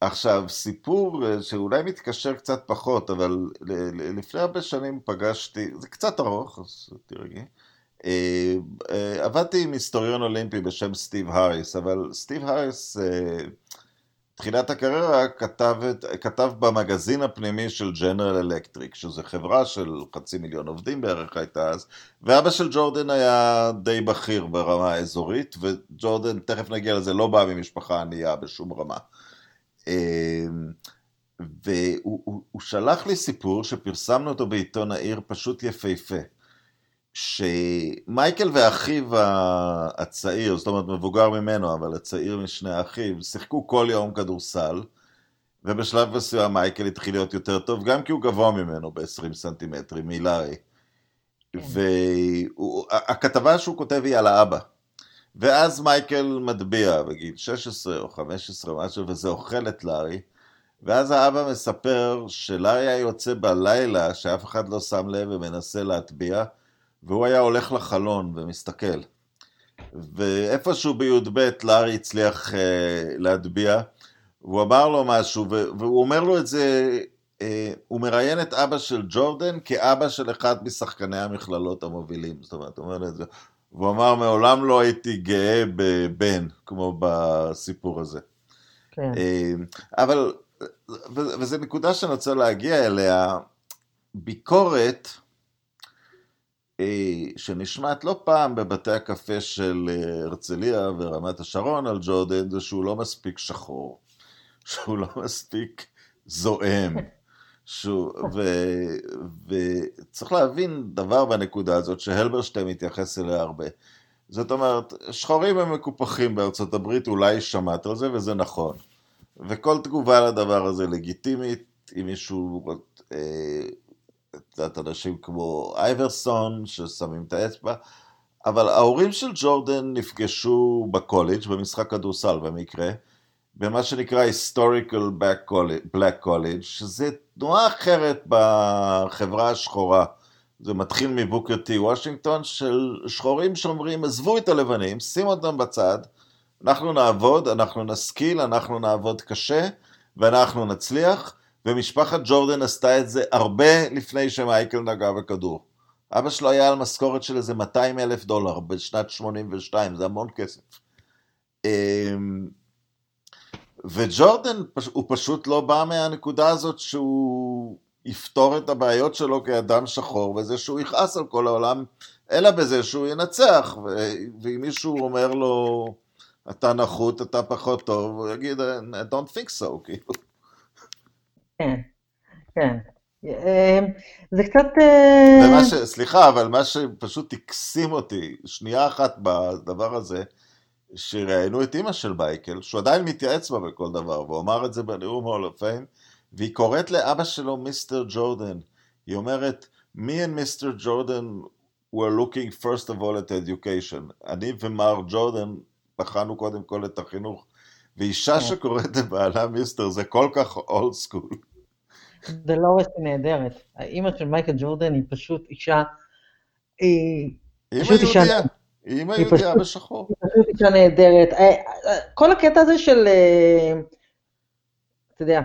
עכשיו, סיפור אה, שאולי מתקשר קצת פחות, אבל לפני הרבה שנים פגשתי, זה קצת ארוך, אז תרגעי. אה, עבדתי עם היסטוריון אולימפי בשם סטיב האריס, אבל סטיב האריס תחילת הקריירה כתב, כתב במגזין הפנימי של ג'נרל אלקטריק, שזו חברה של חצי מיליון עובדים בערך הייתה אז, ואבא של ג'ורדן היה די בכיר ברמה האזורית, וג'ורדן, תכף נגיע לזה, לא בא ממשפחה ענייה בשום רמה. אמ, והוא שלח לי סיפור שפרסמנו אותו בעיתון העיר, פשוט יפהפה. שמייקל ואחיו הצעיר, זאת אומרת מבוגר ממנו, אבל הצעיר משני אחיו, שיחקו כל יום כדורסל, ובשלב מסוים מייקל התחיל להיות יותר טוב, גם כי הוא גבוה ממנו ב-20 סנטימטרים, מילארי. כן. והכתבה שהוא כותב היא על האבא. ואז מייקל מטביע בגיל 16 או 15 משהו, וזה אוכל את לארי. ואז האבא מספר שלארי היה יוצא בלילה, שאף אחד לא שם לב ומנסה להטביע, והוא היה הולך לחלון ומסתכל. ואיפשהו בי"ב לארי הצליח uh, להטביע, והוא אמר לו משהו, והוא אומר לו את זה, uh, הוא מראיין את אבא של ג'ורדן כאבא של אחד משחקני המכללות המובילים, זאת אומרת, הוא אומר את זה. והוא אמר, מעולם לא הייתי גאה בבן, כמו בסיפור הזה. כן. Uh, אבל, וזו נקודה שאני רוצה להגיע אליה, ביקורת, אה, שנשמעת לא פעם בבתי הקפה של אה, הרצליה ורמת השרון על ג'ורדן, זה שהוא לא מספיק שחור, [laughs] שהוא לא מספיק זועם. שהוא, ו, וצריך להבין דבר בנקודה הזאת שהלברשטיין מתייחס אליה הרבה. זאת אומרת, שחורים הם מקופחים בארצות הברית, אולי שמעת על זה, וזה נכון. וכל תגובה לדבר הזה לגיטימית, אם מישהו, את יודעת, אנשים כמו אייברסון, ששמים את האצבע, אבל ההורים של ג'ורדן נפגשו בקולג', במשחק כדורסל במקרה, במה שנקרא historical black college, שזה תנועה אחרת בחברה השחורה. זה מתחיל מבוקר טי וושינגטון, של שחורים שאומרים, עזבו את הלבנים, שימו אותם בצד, אנחנו נעבוד, אנחנו נשכיל, אנחנו נעבוד קשה, ואנחנו נצליח, ומשפחת ג'ורדן עשתה את זה הרבה לפני שמייקל נגע בכדור. אבא שלו היה על משכורת של איזה 200 אלף דולר בשנת 82, זה המון כסף. אמ, וג'ורדן, הוא פשוט לא בא מהנקודה הזאת שהוא יפתור את הבעיות שלו כאדם שחור, בזה שהוא יכעס על כל העולם, אלא בזה שהוא ינצח, ואם מישהו אומר לו, אתה נחות, אתה פחות טוב, הוא יגיד, I don't think so, כאילו. כן, כן. אמ, זה קצת... אה, ש... סליחה, אבל מה שפשוט הקסים אותי, שנייה אחת בדבר הזה, שראיינו את אימא של בייקל, שהוא עדיין מתייעץ בה בכל דבר, והוא אמר את זה בנאום הול והיא קוראת לאבא שלו מיסטר ג'ורדן. היא אומרת, me and מיסטר ג'ורדן were looking first of all at education. אני ומר ג'ורדן בחנו קודם כל את החינוך. ואישה כן. שקוראת לבעלה מיסטר זה כל כך אולד סקול. זה לא רשת נהדרת. האימא של מייקל ג'ורדן היא פשוט אישה... היא פשוט אישה... אימא יהודיה בשחור. היא פשוט אישה נהדרת. אה, אה, כל הקטע הזה של... אה, אתה יודע,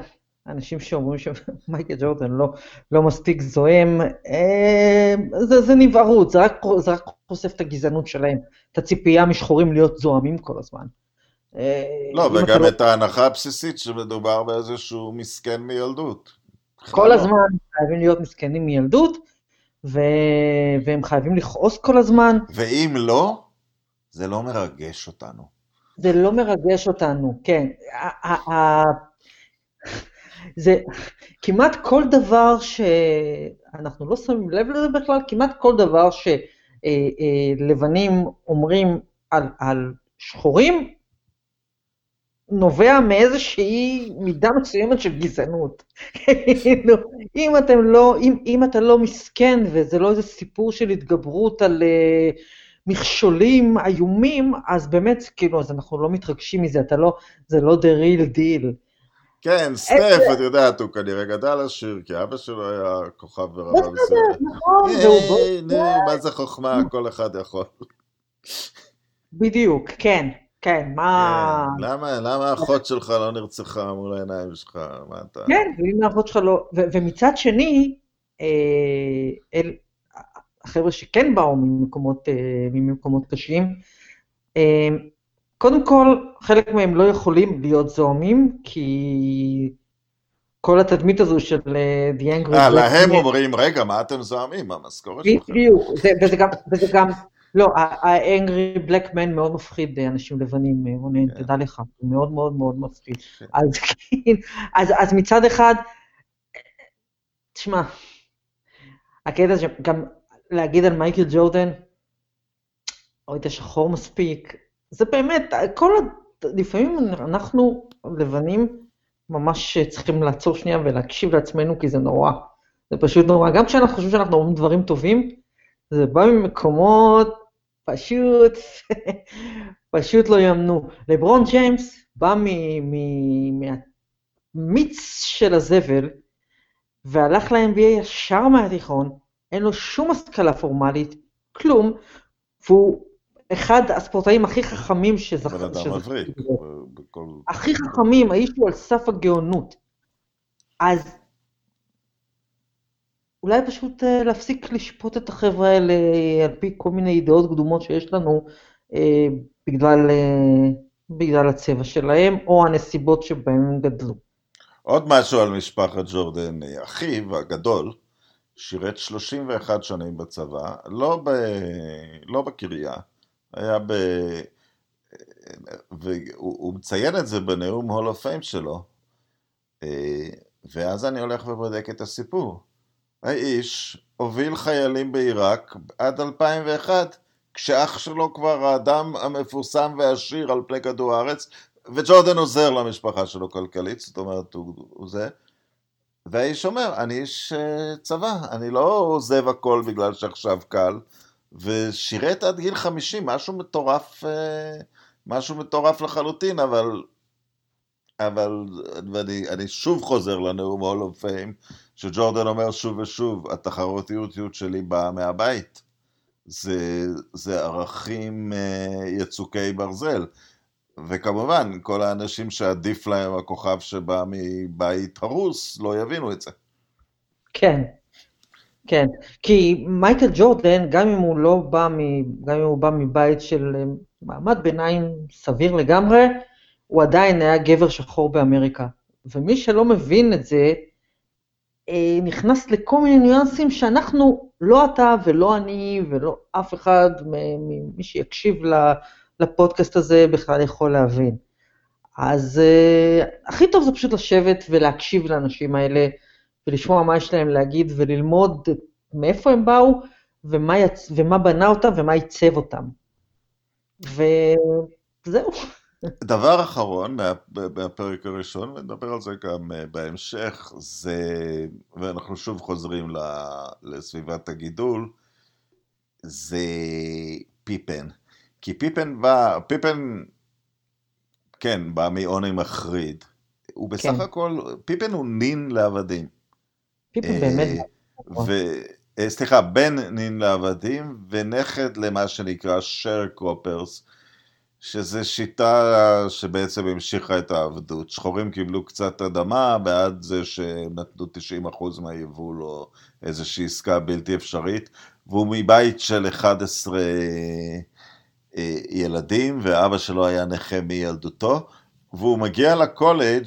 אנשים שאומרים שמייקל ג'ורדן לא, לא מספיק זועם, זה, זה נבערות, זה רק, זה רק חושף את הגזענות שלהם, את הציפייה משחורים להיות זועמים כל הזמן. לא, וגם לא- את לא... ההנחה הבסיסית שמדובר באיזשהו מסכן מילדות. כל הזמן חייבים להיות מסכנים מילדות, ו... והם חייבים לכעוס כל הזמן. ואם לא, זה לא מרגש אותנו. זה לא מרגש אותנו, כן. זה כמעט כל דבר שאנחנו לא שמים לב לזה בכלל, כמעט כל דבר שלבנים אה, אה, אומרים על, על שחורים, נובע מאיזושהי מידה מסוימת של גזענות. כאילו, אם אתם לא, אם, אם אתה לא מסכן וזה לא איזה סיפור של התגברות על uh, מכשולים איומים, אז באמת, כאילו, אז אנחנו לא מתרגשים מזה, אתה לא, זה לא the real deal. כן, אה, סטף, את יודעת, הוא כנראה גדל עשיר, כי אבא שלו היה כוכב ברמה מסוימת. נכון, אה, מה זה חוכמה, כל אחד יכול. בדיוק, כן. כן, מה... כן, למה, למה האחות שלך לא נרצחה מול העיניים שלך? מה אתה... כן, ואם האחות שלך לא... ו- ומצד שני, אה, אל... החבר'ה שכן באו ממקומות, אה, ממקומות קשים, אה, קודם כל, חלק מהם לא יכולים להיות זוהמים, כי כל התדמית הזו של The Angry אה, להם אומרים, רגע, מה אתם זוהמים? המשכורת שלכם? בדיוק, וזה גם לא, האנגרי בלק מן מאוד מפחיד אנשים לבנים, רונן, כן. תדע לך, הוא מאוד מאוד מאוד מפחיד. כן. אז מצד אחד, תשמע, הקטע שגם להגיד על מייקל ג'ורדן, או את השחור מספיק, זה באמת, כל. לפעמים אנחנו, לבנים, ממש צריכים לעצור שנייה ולהקשיב לעצמנו, כי זה נורא. זה פשוט נורא. גם כשאנחנו חושבים שאנחנו אומרים דברים טובים, זה בא ממקומות פשוט, פשוט לא יאמנו. לברון ג'יימס בא מהמיץ של הזבל, והלך ל-NBA ישר מהתיכון, אין לו שום השכלה פורמלית, כלום, והוא אחד הספורטאים הכי חכמים שזכו. בן אדם מבריק. הכי חכמים, האיש הוא על סף הגאונות. אז אולי פשוט אה, להפסיק לשפוט את החבר'ה האלה על פי כל מיני דעות קדומות שיש לנו אה, בגלל, אה, בגלל הצבע שלהם או הנסיבות שבהם הם גדלו. עוד משהו על משפחת ג'ורדן, אחיו הגדול, שירת 31 שנים בצבא, לא, ב, לא בקריה, היה ב... והוא מציין את זה בנאום הול אוף פיים שלו, אה, ואז אני הולך ובודק את הסיפור. האיש הוביל חיילים בעיראק עד 2001, כשאח שלו כבר האדם המפורסם והעשיר על פני כדור הארץ, וג'ורדן עוזר למשפחה שלו כלכלית, זאת אומרת, הוא, הוא זה. והאיש אומר, אני איש uh, צבא, אני לא עוזב הכל בגלל שעכשיו קל, ושירת עד גיל 50, משהו מטורף, uh, משהו מטורף לחלוטין, אבל, אבל, ואני אני שוב חוזר לנאום All of Fame, שג'ורדן אומר שוב ושוב, התחרותיות שלי באה מהבית. זה, זה ערכים uh, יצוקי ברזל. וכמובן, כל האנשים שעדיף להם הכוכב שבא מבית הרוס, לא יבינו את זה. כן, כן. כי מייקל ג'ורדן, גם אם הוא לא בא, מ, גם אם הוא בא מבית של אה, מעמד ביניים סביר לגמרי, הוא עדיין היה גבר שחור באמריקה. ומי שלא מבין את זה, אה, נכנס לכל מיני ניואנסים שאנחנו, לא אתה ולא אני ולא אף אחד ממי שיקשיב לפודקאסט הזה בכלל יכול להבין. אז uh, הכי טוב זה פשוט לשבת ולהקשיב לאנשים האלה, ולשמוע מה יש להם להגיד, וללמוד מאיפה הם באו, ומה, יצ... ומה בנה אותם, ומה עיצב אותם. וזהו. דבר אחרון מהפרק הראשון, ונדבר על זה גם אה, בהמשך, זה, ואנחנו שוב חוזרים לסביבת הגידול, זה פיפן. כי פיפן בא, פיפן, כן, בא מעוני מחריד. הוא בסך כן. הכל, פיפן הוא נין לעבדים. פיפן אה, באמת. ו... אה, סליחה, בן נין לעבדים ונכד למה שנקרא share croppers, שזה שיטה שבעצם המשיכה את העבדות. שחורים קיבלו קצת אדמה בעד זה שנתנו 90% מהיבול או איזושהי עסקה בלתי אפשרית, והוא מבית של 11 אה, ילדים, ואבא שלו היה נכה מילדותו, והוא מגיע לקולג',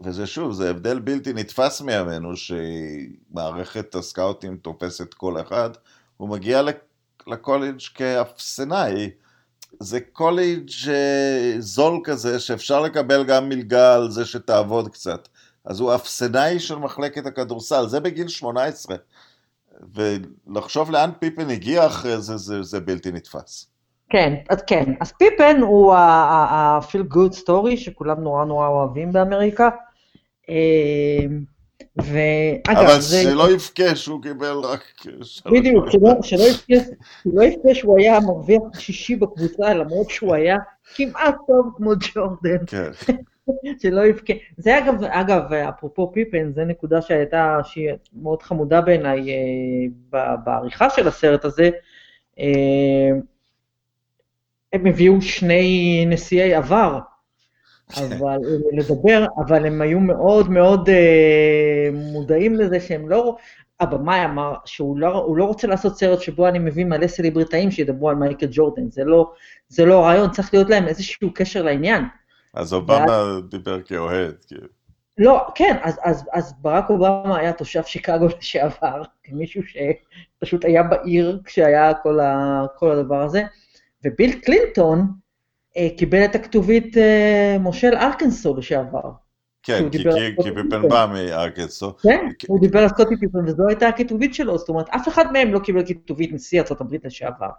וזה שוב, זה הבדל בלתי נתפס מימינו, שמערכת הסקאוטים תופסת כל אחד, הוא מגיע לקולג' כאפסנאי. זה קולג' אה, זול כזה, שאפשר לקבל גם מלגה על זה שתעבוד קצת. אז הוא אפסנאי של מחלקת הכדורסל, זה בגיל 18. ולחשוב לאן פיפן הגיע אחרי זה, זה, זה בלתי נתפס. כן, אז כן, אז פיפן הוא ה-feel good story שכולם נורא נורא אוהבים באמריקה. אמ, ואגב, אבל זה... שלא יבכה שהוא קיבל רק... בדיוק, שלא יבכה שהוא היה מרוויח שישי בקבוצה, למרות שהוא היה כמעט טוב כמו ג'ורדן. כן. [laughs] שלא יבכה. זה אגב, אגב, אפרופו פיפן, זו נקודה שהייתה, שהיא מאוד חמודה בעיניי אה, בעריכה של הסרט הזה. אה, הם הביאו שני נשיאי עבר. אבל לדבר, אבל הם היו מאוד מאוד uh, מודעים לזה שהם לא, הבמאי אמר שהוא לא, לא רוצה לעשות סרט שבו אני מביא מלא סלבריטאים שידברו על מייקל ג'ורדן, זה לא, זה לא רעיון, צריך להיות להם איזשהו קשר לעניין. אז אובמה ואז... דיבר כאוהד, כאילו. לא, כן, אז, אז, אז ברק אובמה היה תושב שיקגו לשעבר, [laughs] כמישהו שפשוט היה בעיר כשהיה כל, ה, כל הדבר הזה. וביל קלינטון אה, קיבל את הכתובית אה, מושל ארקנסו לשעבר. כן, כי, כי, כי פיפן בא מארקנסו. כן. הוא דיבר על סקוטי פיפן וזו הייתה הכתובית שלו, זאת אומרת, אף אחד מהם לא קיבל כתובית נשיא ארה"ב לשעבר.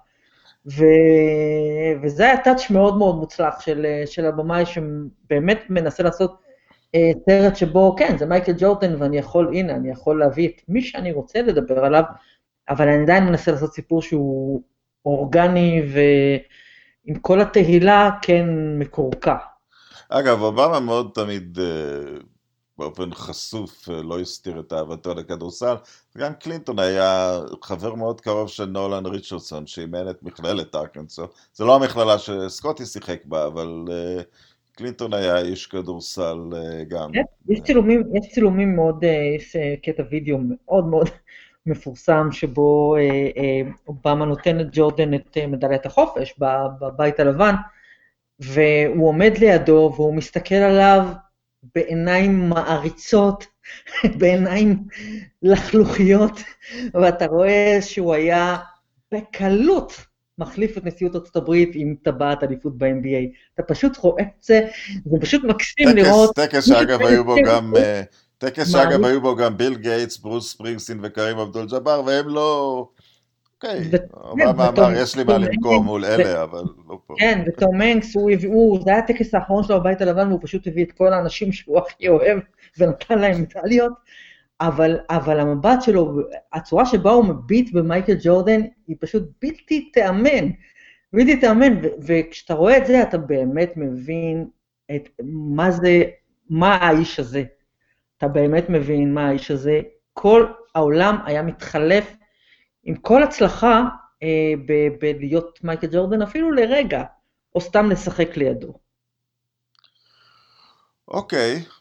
ו... וזה היה טאץ' מאוד מאוד מוצלח של, של הבמאי שבאמת מנסה לעשות אה, סרט שבו, כן, זה מייקל ג'ורדן ואני יכול, הנה, אני יכול להביא את מי שאני רוצה לדבר עליו, אבל אני עדיין מנסה לעשות סיפור שהוא אורגני ועם כל התהילה כן מקורקע. אגב, אובמה מאוד תמיד אה, באופן חשוף אה, לא הסתיר את אהבתו לכדורסל. גם קלינטון היה חבר מאוד קרוב של נולן ריצ'רסון, שאימן את מכללת ארקנסו. זה לא המכללה שסקוטי שיחק בה, אבל uh, קלינטון היה איש כדורסל גם. יש צילומים, יש צילומים מאוד, יש קטע וידאו מאוד מאוד מפורסם שבו אה, אה, אובמה נותן לג'ורדן את אה, מדליית החופש בבית הלבן, והוא עומד לידו והוא מסתכל עליו בעיניים מעריצות, [laughs] בעיניים לחלוכיות, ואתה רואה שהוא היה בקלות מחליף את נשיאות ארצות הברית עם טבעת אליפות ב-NBA. אתה פשוט רואה את זה, זה פשוט מקסים טקס, לראות. טקס שאגב היו בו גם... טקס שאגב היו בו גם ביל גייטס, ברוס ספרינגסטין וקרים אבדול ג'אבר, והם לא... אוקיי, אובמה אמר, יש לי מה למכור מול אלה, אבל לא פה. כן, וטום הנקס, זה היה הטקס האחרון שלו בבית הלבן, והוא פשוט הביא את כל האנשים שהוא הכי אוהב, ונתן להם מדליות. אבל, אבל המבט שלו, הצורה שבה הוא מביט במייקל ג'ורדן, היא פשוט בלתי תיאמן. בלתי תיאמן, וכשאתה רואה את זה, אתה באמת מבין את מה זה, מה האיש הזה. אתה באמת מבין מה האיש הזה. כל העולם היה מתחלף עם כל הצלחה אה, בלהיות מייקל ג'ורדן, אפילו לרגע, או סתם לשחק לידו. אוקיי. Okay.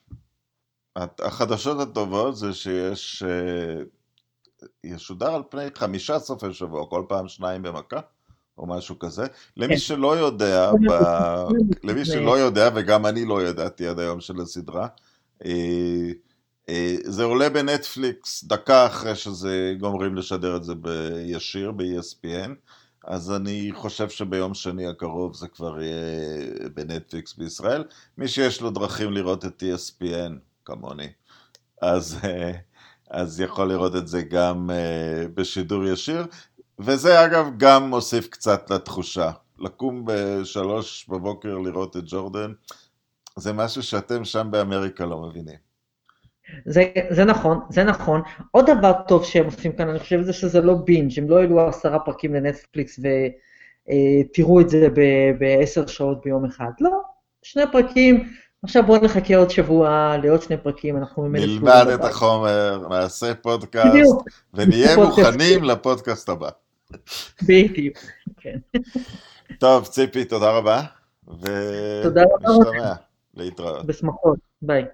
החדשות הטובות זה שיש, אה, ישודר על פני חמישה סופי שבוע, כל פעם שניים במכה, או משהו כזה. למי כן. שלא יודע, ב... למי שלא יודע, וגם אני לא ידעתי עד היום של הסדרה, אה, זה עולה בנטפליקס דקה אחרי שזה גומרים לשדר את זה בישיר, ב-ESPN, אז אני חושב שביום שני הקרוב זה כבר יהיה בנטפליקס בישראל. מי שיש לו דרכים לראות את ESPN, כמוני, אז, אה, אז יכול לראות את זה גם אה, בשידור ישיר, וזה אגב גם מוסיף קצת לתחושה. לקום בשלוש בבוקר לראות את ג'ורדן, זה משהו שאתם שם באמריקה לא מבינים. זה, זה נכון, זה נכון. עוד דבר טוב שהם עושים כאן, אני חושב זה שזה לא בינג', הם לא העלו עשרה פרקים לנטפליקס ותראו אה, את זה בעשר שעות ביום אחד. לא, שני פרקים, עכשיו בואו נחכה עוד שבוע לעוד שני פרקים, אנחנו נלמד את החומר, נעשה פודקאסט, ונהיה מוכנים לפודקאסט הבא. בדיוק, כן. טוב, ציפי, תודה רבה. תודה רבה. ונשתמע, להתראות. בשמחות, ביי.